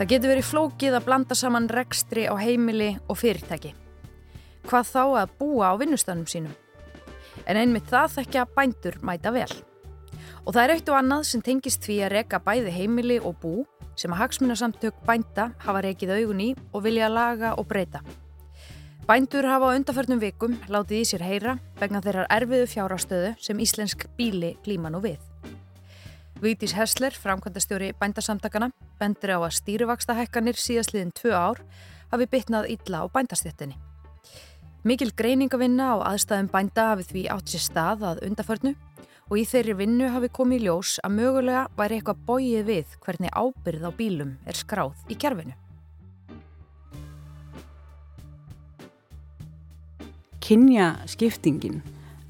Það getur verið flókið að blanda saman rekstri á heimili og fyrirtæki. Hvað þá að búa á vinnustanum sínum. En einmitt það þekkja bændur mæta vel. Og það er eitt og annað sem tengist því að reka bæði heimili og bú sem að hagsmunasamtök bænda hafa rekið augun í og vilja laga og breyta. Bændur hafa á undarförnum vikum látið í sér heyra vegna þeirrar erfiðu fjárástöðu sem íslensk bíli glíma nú við. Vítis Hessler, framkvæmdastjóri bændasamtakana, bendur á að stýruvaksta hækkanir síðastliðin tvö ár hafi bytnað illa á bændastéttinni. Mikil greiningavinna á aðstæðum bænda hafi því átt sér stað að undaförnu og í þeirri vinnu hafi komið ljós að mögulega væri eitthvað bóið við hvernig ábyrð á bílum er skráð í kjærfinu. Kynja skiptingin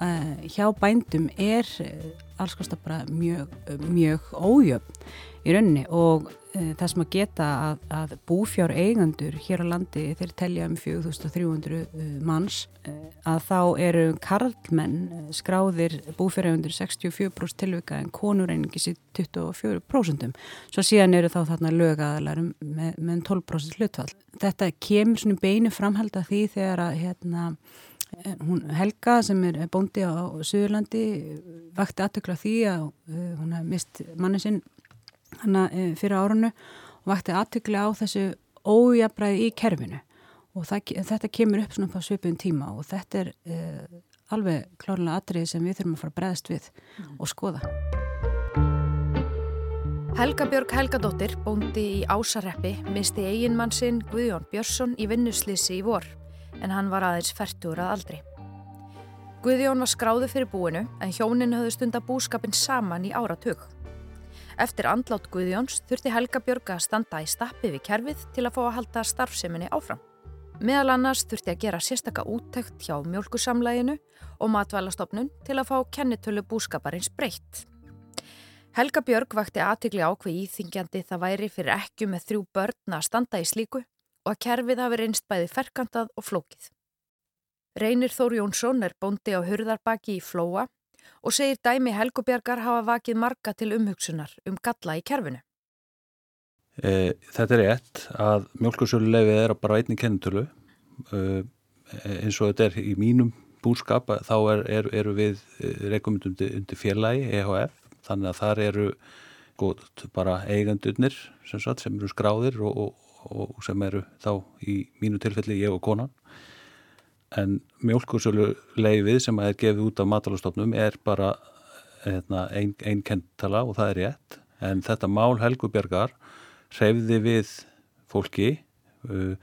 uh, hjá bændum er uh, alls kostar bara mjög, mjög ójöfn í rauninni og e, það sem að geta að, að búfjár eigandur hér á landi þeir telja um 4300 manns e, að þá eru karlmenn skráðir búfjár eigandur 64% tilvika en konur einingis í 24% svo síðan eru þá þarna lögadalar með, með 12% hlutfall. Þetta kemur svona beinu framhald að því þegar að hérna Hún Helga sem er bóndi á Suðurlandi vakti aðtökla því að uh, hún hef mist manni sinn hana fyrir árunnu og vakti aðtökla á þessu ójabræði í kerfinu og það, þetta kemur upp svona á svipun tíma og þetta er uh, alveg klárlega atrið sem við þurfum að fara að breðast við mm. og skoða. Helga Björg Helgadóttir, bóndi í Ásarreppi, misti eiginmann sinn Guðjón Björnsson í vinnuslýsi í vor en hann var aðeins færtur að aldri. Guðjón var skráðu fyrir búinu en hjónin höfðu stunda búskapin saman í áratug. Eftir andlátt Guðjóns þurfti Helga Björg að standa í stappi við kerfið til að fá að halda starfseminni áfram. Meðal annars þurfti að gera sérstaka úttækt hjá mjölkusamlæginu og matvælastofnun til að fá kennitölu búskaparins breytt. Helga Björg vakti aðtikli ákveð íþingjandi það væri fyrir ekki með þrjú börn að standa í slíku og að kerfið hafi reynst bæði ferkantað og flókið. Reynir Þór Jónsson er bóndi á hurðarbaki í Flóa og segir dæmi Helgubjargar hafa vakið marga til umhugsunar um galla í kerfinu. E, þetta er rétt að mjölkursölulefið er bara einni kennutölu e, eins og þetta er í mínum búskap þá eru er, er við e, rekumund undir, undir félagi EHF þannig að þar eru góð, bara eigandurnir sem, sem eru skráðir og, og og sem eru þá í mínu tilfelli ég og konan. En mjölkursölu leifið sem er gefið út af matalastofnum er bara hérna, einn ein kentala og það er rétt. En þetta mál Helgubjörgar hreyfði við fólki uh,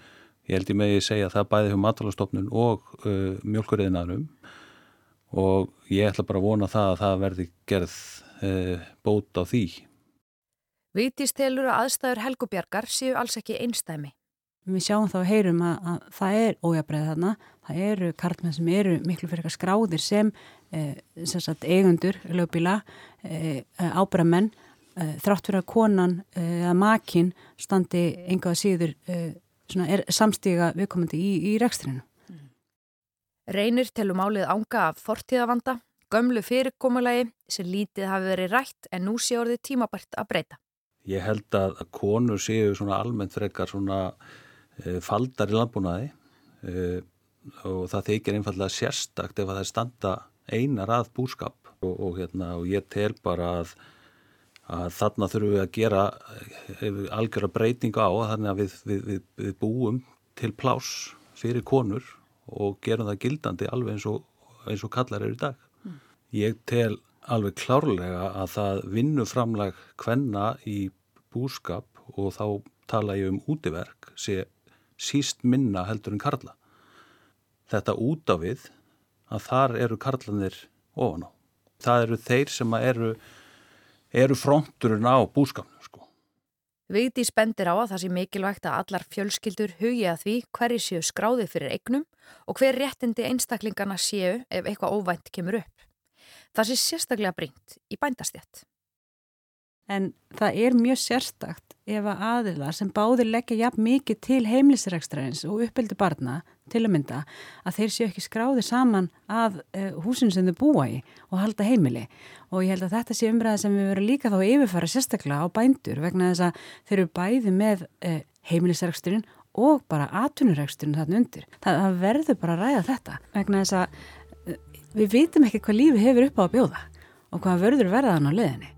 ég held ég megi segja að það bæði hjá matalastofnun og uh, mjölkurriðinarum og ég ætla bara að vona það að það verði gerð uh, bót á því Vitist telur að aðstæður helgubjargar séu alls ekki einstæmi. Við sjáum þá að heyrum að, að það er ójabræð þarna, það eru kartmenn sem eru miklu fyrir eitthvað skráðir sem, eh, sem sagt, eigundur, lögbíla, eh, ábræðmenn, eh, þrátt fyrir að konan eh, eða makinn standi engaða síður eh, svona, samstíga viðkomandi í, í rekstrinu. Reynir telur málið ánga af fortíðavanda, gömlu fyrirkomulagi sem lítið hafi verið rætt en nú sé orðið tímabært að breyta. Ég held að konur séu svona almennt frekar svona e, faldar í landbúnaði e, og það þykir einfallega sérstakt ef að það er standa einar að búskap og, og, hérna, og ég tel bara að, að þarna þurfum við að gera e, algjörða breyting á þannig að við, við, við, við búum til plás fyrir konur og gerum það gildandi alveg eins og, eins og kallar eru í dag. Mm. Ég tel alveg klárlega að það vinnuframlag hvenna í búskap og þá tala ég um útiverk sé síst minna heldur en karla. Þetta út af við að þar eru karlanir ofan á. Það eru þeir sem eru, eru fronturinn á búskapnu. Sko. Vigdi spendir á að það sé mikilvægt að allar fjölskyldur hugja því hverju séu skráði fyrir eignum og hver réttindi einstaklingarna séu ef eitthvað óvænt kemur upp. Það sé sérstaklega bringt í bændastjætt. En það er mjög sérstakt ef að aðilar sem báðir leggja jafn mikið til heimlisrekstræðins og uppbyldi barna til að mynda að þeir séu ekki skráði saman að uh, húsinu sem þau búa í og halda heimili og ég held að þetta sé umræða sem við verum líka þá yfirfara sérstaklega á bændur vegna þess að þeir eru bæði með uh, heimilisrekstræðin og bara atvinnurekstræðin þarna undir. Það, verður bara að ræða þetta vegna þess að við vitum ekki hvað lífi hefur upp á að bjóða og hvað verður verðan á leðinni.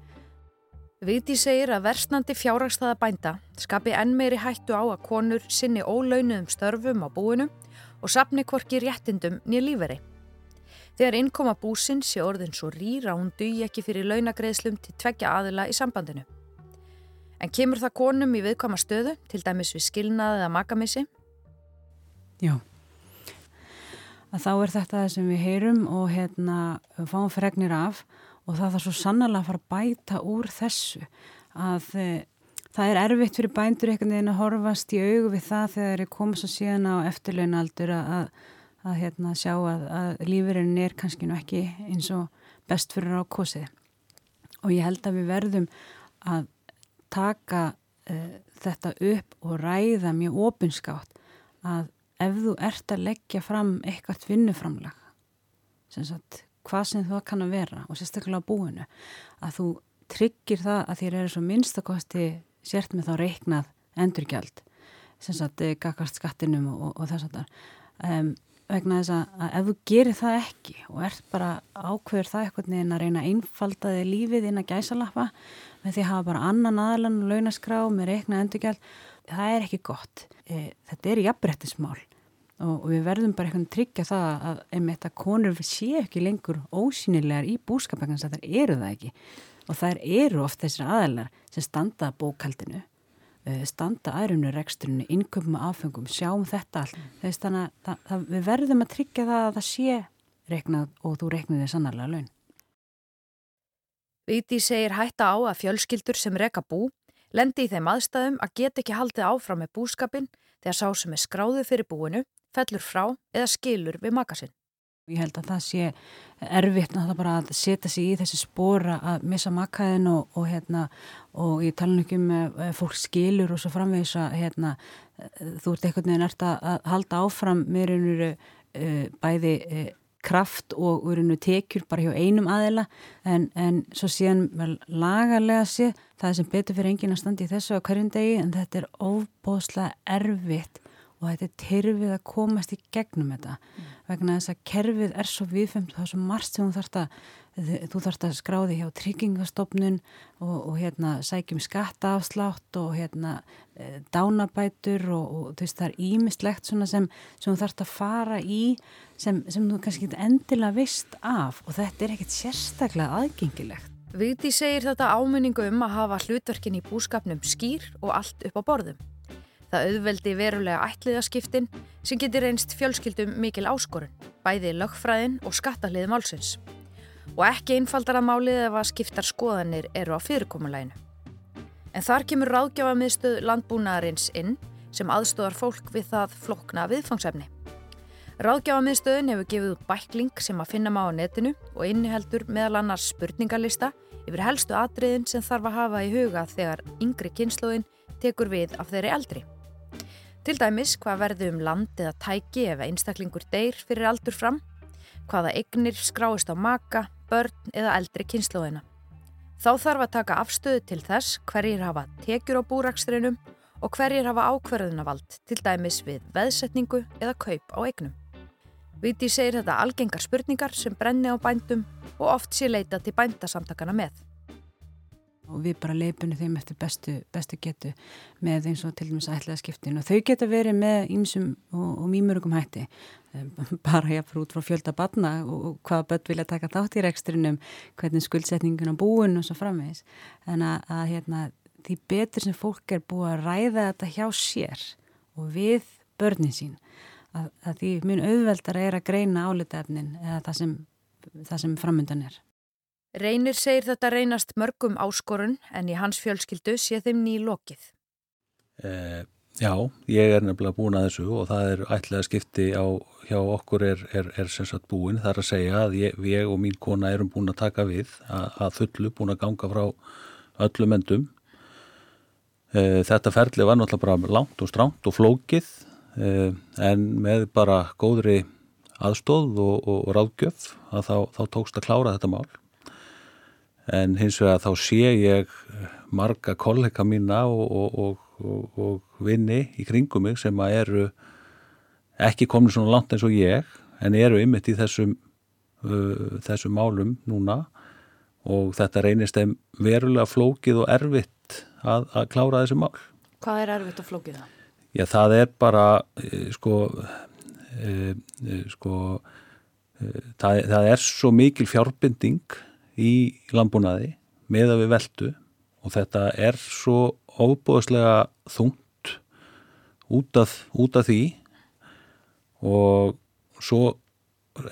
Viti segir að versnandi fjárhagstaða bænda skapi enn meiri hættu á að konur sinni ólaunuðum störfum á búinu og sapni hvorki réttindum nýja líferi. Þegar innkoma búsin sé orðin svo rýra hún dugi ekki fyrir launagreðslum til tveggja aðila í sambandinu. En kemur það konum í viðkama stöðu, til dæmis við skilnaðið að makamissi? Já, að þá er þetta það sem við heyrum og hérna fáum fregnir af og það þarf svo sannlega að fara að bæta úr þessu að e, það er erfitt fyrir bændur einhvern veginn að horfast í augu við það þegar þeir koma svo síðan á eftirlaunaldur að, að, að hérna, sjá að, að lífurinn er kannski nú ekki eins og best fyrir á kosið. Og ég held að við verðum að taka e, þetta upp og ræða mjög opinskátt að ef þú ert að leggja fram eitthvað vinnuframlag sem sagt hvað sem það kann að vera og sérstaklega á búinu að þú tryggir það að þér eru svo minnstakosti sért með þá reiknað endurgjald sem sagt eh, gagast skattinum og, og þess að það um, vegna þess að, að ef þú gerir það ekki og ert bara ákveður það eitthvað neina að reyna að einfaldaði lífið inn að gæsalappa með því að hafa bara annan aðlan og launaskrá með reiknað endurgjald það er ekki gott e, þetta er jafnbrettismál og, og við verðum bara einhvern tryggja það að einmitt að konur sé ekki lengur ósynilegar í búskapækans að það eru það ekki. Og það eru oft þessir aðeinar sem standa bókaldinu eh, standa aðrunu reksturinu, innköpum og áfengum, sjáum þetta allt. Þess þannig að það, það, við verðum að tryggja það að það sé reiknað og þú reiknið þið sannarlega laun. Viti segir hætta á að fjölskyldur sem reka bú lendi í þeim aðstæðum að geta ekki haldið áfram með búskapin þegar sá sem er skráðu fyrir búinu fellur frá eða skilur við makasinn. Ég held að það sé erfitt að setja sig í þessi spóra að missa makaðin og, og, hérna, og ég tala ekki um að fólk skilur og svo framvegis að hérna, þú ert veginn ert að halda áfram uh, bæði kraft og raunuru tekjur bara hjá einum aðila. En, en svo síðan lagarlega sé það sem betur fyrir engin að standi í þessu á hverjum degi en þetta er óbóðslega erfitt og þetta er terfið að komast í gegnum þetta mm. vegna þess að kerfið er svo viðfemt það er svo margt sem þú þarfst að þú þarfst að skráði hjá tryggingastofnun og, og hérna sækjum skattaafslátt og hérna e, dánabætur og, og þú veist það er ímislegt svona sem, sem þú þarfst að fara í sem, sem þú kannski ekki endilega vist af og þetta er ekkert sérstaklega aðgengilegt. Viti segir þetta áminningu um að hafa hlutverkin í búskapnum skýr og allt upp á borðum. Það auðveldi verulega ætliðaskiptin sem getur reynst fjölskyldum mikil áskorun, bæði lögfræðin og skattahlið málsins. Og ekki einfaldara málið ef að skiptar skoðanir eru á fyrirkomuleginu. En þar kemur ráðgjafamiðstöð landbúnaðarins inn sem aðstóðar fólk við það flokna viðfangsefni. Ráðgjafamiðstöðun hefur gefið út bækling sem að finna má á netinu og inniheldur meðal annars spurningalista yfir helstu atriðin sem þarf að hafa í huga þegar yngri kynnslóðin tekur við af þeirri eldri. Til dæmis hvað verður um land eða tæki ef einstaklingur deyr fyrir aldur fram, hvaða eignir skráist á maka, börn eða eldri kynnslóðina. Þá þarf að taka afstöðu til þess hverjir hafa tekjur á búrakstrinum og hverjir hafa ákverðunavald, til dæmis við veðsetningu eða kaup á eignum. Viti segir þetta algengar spurningar sem brenni á bændum og oft sé leita til bændasamtakana með og við bara leipinu þeim eftir bestu, bestu getu með eins og til dæmis ætlaða skiptin og þau geta verið með ímsum og, og mýmurugum hætti. Bara jáfnfrú út frá fjölda batna og hvaða börn vilja taka þátt í rekstrinum hvernig skuldsetningun á búin og svo framvegis. En að, að hérna, því betur sem fólk er búið að ræða þetta hjá sér og við börnin sín að, að því mjög auðveldar er að greina álitefnin eða það sem, það sem framöndan er Reynir segir þetta reynast mörgum áskorun en í hans fjölskyldu sé þeim ný lokið. Eh, já, ég er nefnilega búin að þessu og það er ætlega skipti á, hjá okkur er, er, er sem sagt búin. Það er að segja að ég, ég og mín kona erum búin að taka við að, að fullu, búin að ganga frá öllum endum. E, þetta ferli var náttúrulega bara langt og stránt og flókið e, en með bara góðri aðstóð og, og, og ráðgjöf að þá, þá tókst að klára þetta mál. En hins vegar þá sé ég marga kollega mína og, og vinni í kringum mig sem að eru ekki komin svona langt eins og ég en eru ymitt í þessum, uh, þessum málum núna og þetta reynist þeim verulega flókið og erfitt að, að klára þessi mál. Hvað er erfitt og flókið það? Já, það er bara, eh, sko, e, sko, e, það, það er svo mikil fjárbinding í landbúnaði með að við veldu og þetta er svo óbúðslega þungt út af, út af því og svo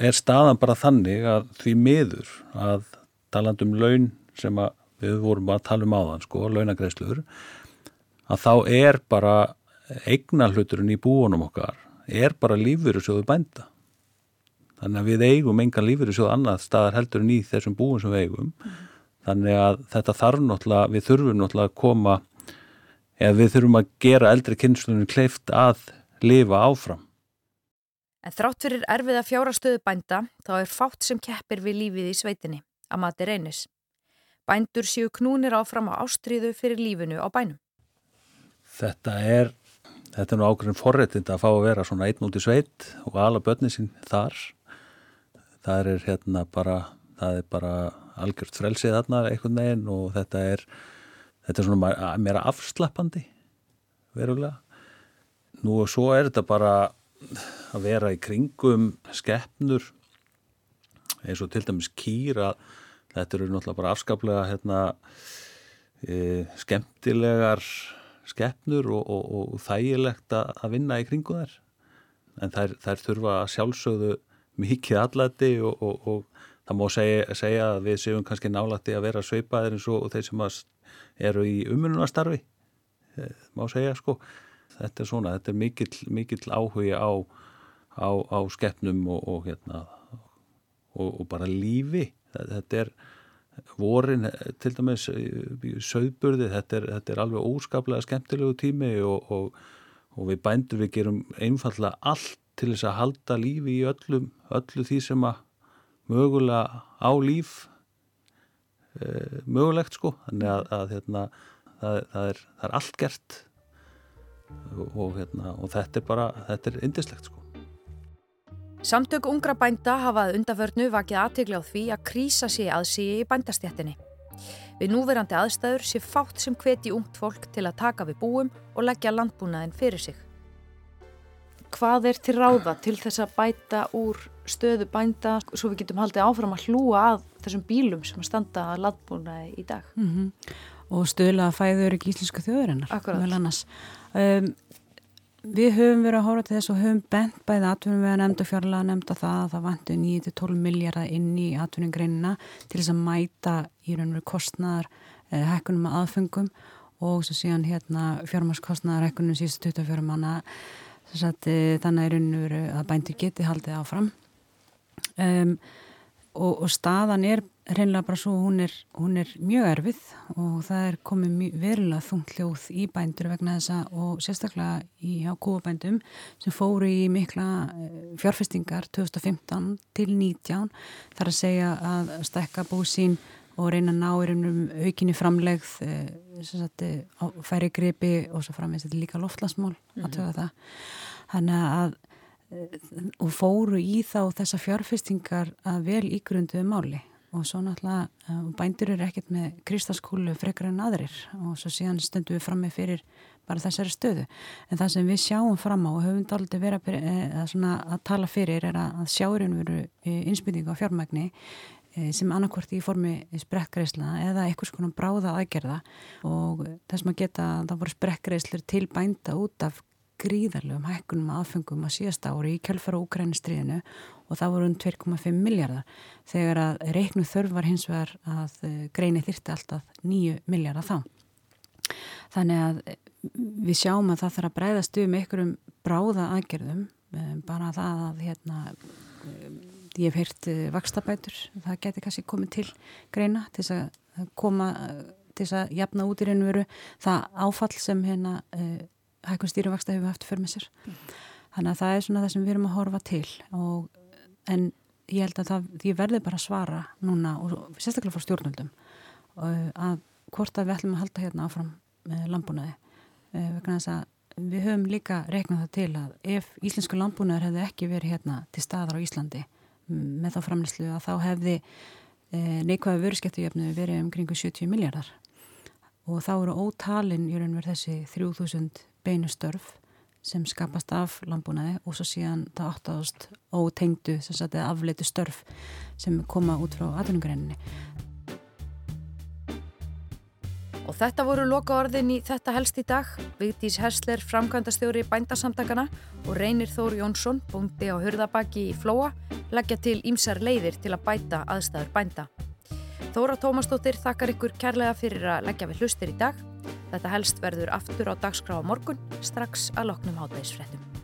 er staðan bara þannig að því miður að talandum laun sem við vorum að tala um áðan sko, launagreisluður að þá er bara eigna hluturinn í búunum okkar er bara lífverðursjóðu bænda þannig að við eigum engan lífverðursjóðu annað staðar heldur en í þessum búum sem við eigum mm. þannig að þetta þarf náttúrulega, við þurfum náttúrulega að koma eða við þurfum að gera eldri kynnslunum kleift að lifa áfram En þrátt fyrir erfiða fjárastöðu bænda þá er fátt sem keppir við lífið í sveitinni að mati reynis. Bændur séu knúnir áfram á ástriðu fyrir lífinu á bænum. Þetta er, þetta er nú ákveðin forréttind að fá að vera svona einn út í sveit og ala börnin sín þar. Það er hérna bara, það er bara algjört frelsið þarna einhvern veginn og þetta er, þetta er svona meira afslappandi verulega. Nú og svo er þetta bara að vera í kringum skeppnur eins og til dæmis kýra þetta eru náttúrulega bara afskaplega hérna, e, skemmtilegar skeppnur og, og, og þægilegt að vinna í kringu þær en þær, þær þurfa sjálfsögðu mikið allæti og, og það má segja, segja að við séum kannski nálætti að vera sveipaðir eins og þeir sem eru í umununastarfi e, má segja sko. Þetta er svona, þetta er mikill, mikill áhugi á, á, á skeppnum og hérna og, og bara lífi. Þetta er vorin til dæmis söðburði, þetta þetta er alveg óskaplega skemmtilegu tími og, og, og við bændur við gerum einfallega allt til þess að halda lífi í öllum, öllu því sem að mögulega á líf e, mögulegt sko þannig að, að hérna, það, það, er, það er allt gert og, hérna, og þetta er bara þetta er indislegt sko Samtök ungra bænda hafað undaförnu vakið aðtegla á því að krísa sé aðsíi í bændastjættinni. Við núverandi aðstæður sé fátt sem hveti ungt fólk til að taka við búum og leggja landbúnaðin fyrir sig. Hvað er til ráða til þess að bæta úr stöðu bænda svo við getum haldið áfram að hlúa að þessum bílum sem að standa að landbúnaði í dag? Mm -hmm. Og stöðla að fæður ekki íslensku þjóðurinnar. Um, Við höfum verið að hóra til þess og höfum bent bæði atvinnum við að nefnda fjárlega að nefnda það að það vantu 9-12 miljardar inn í atvinningreinina til þess að mæta í raun og veru kostnaðar eh, hækkunum að aðfengum og svo síðan hérna fjármarskostnaðar hækkunum síðust 24 manna eh, þannig er veru að bændir geti haldið áfram. Um, og, og staðan er reynlega bara svo hún er, hún er mjög erfið og það er komið verulega þungt hljóð í bændur vegna þessa og sérstaklega í kúabændum sem fóru í mikla eh, fjárfestingar 2015 til 19 þar að segja að stekka búsín og reyna að ná einum aukinni framlegð e, færi gripi og svo er líka loftlasmól mm -hmm. að töða það. Þannig að og fóru í þá þessa fjárfestingar að vel ígrunduðu máli. Og svo náttúrulega bændur eru ekkert með kristaskúlu frekar en aðrir. Og svo síðan stundum við fram með fyrir bara þessari stöðu. En það sem við sjáum fram á og höfum aldrei verið að, eh, að, tala fyrir er að, sjáurinn veru eh, insbytting á fjármægni sem annarkvort í formi sprekkreisla eða einhvers konar bráða aðgerða og þess að geta það voru sprekkreislur til bænda út af gríðarlegum hækkunum aðfengum á síðasta ári í kjálfara úgrænistriðinu og það voru um 2,5 miljardar þegar að reiknu þörf var hins vegar að eh, greini þyrti alltaf 9 miljardar þá. Þannig að eh, við sjáum að það þarf að breyðast um einhverjum bráða aðgerðum eh, bara það að hérna ég hef heyrt vakstabætur, það geti kannski komið til greina til þess að koma til þess að jafna út í reynum veru það áfall sem hérna uh, hækun stýrivaksta hefur haft fyrir með sér. Mm. Þannig að það er svona það sem við erum að horfa til og, en ég held að það, ég verði bara að svara núna og sérstaklega fór stjórnöldum uh, að hvort að við ætlum að halda hérna áfram með landbúnaði uh, vegna þess að við höfum líka reiknað það til að ef íslensku landbúnaður hefði ekki verið hérna til staðar á Íslandi með þá framlýslu að þá hefði uh, neikvæða vöruskeptujöfnu verið um kringu 70 miljardar og þá eru ótalinn í raun verð þessi 3000 beinustörf sem skapast af landbúnaði og svo síðan það áttaðast ótengdu afleitu störf sem koma út frá atvinningreininni. Og þetta voru loka orðin í þetta helst í dag. Vigdís Hersler, framkvæmdastjóri bændasamtakana og Reynir Þór Jónsson, búndi á hurðabaki í Flóa, leggja til ímsar leiðir til að bæta aðstæður bænda. Þóra Tómasdóttir þakkar ykkur kærlega fyrir að leggja við hlustir í dag. Þetta helst verður aftur á dagskrá á morgun, strax að loknum hátægisfrettum.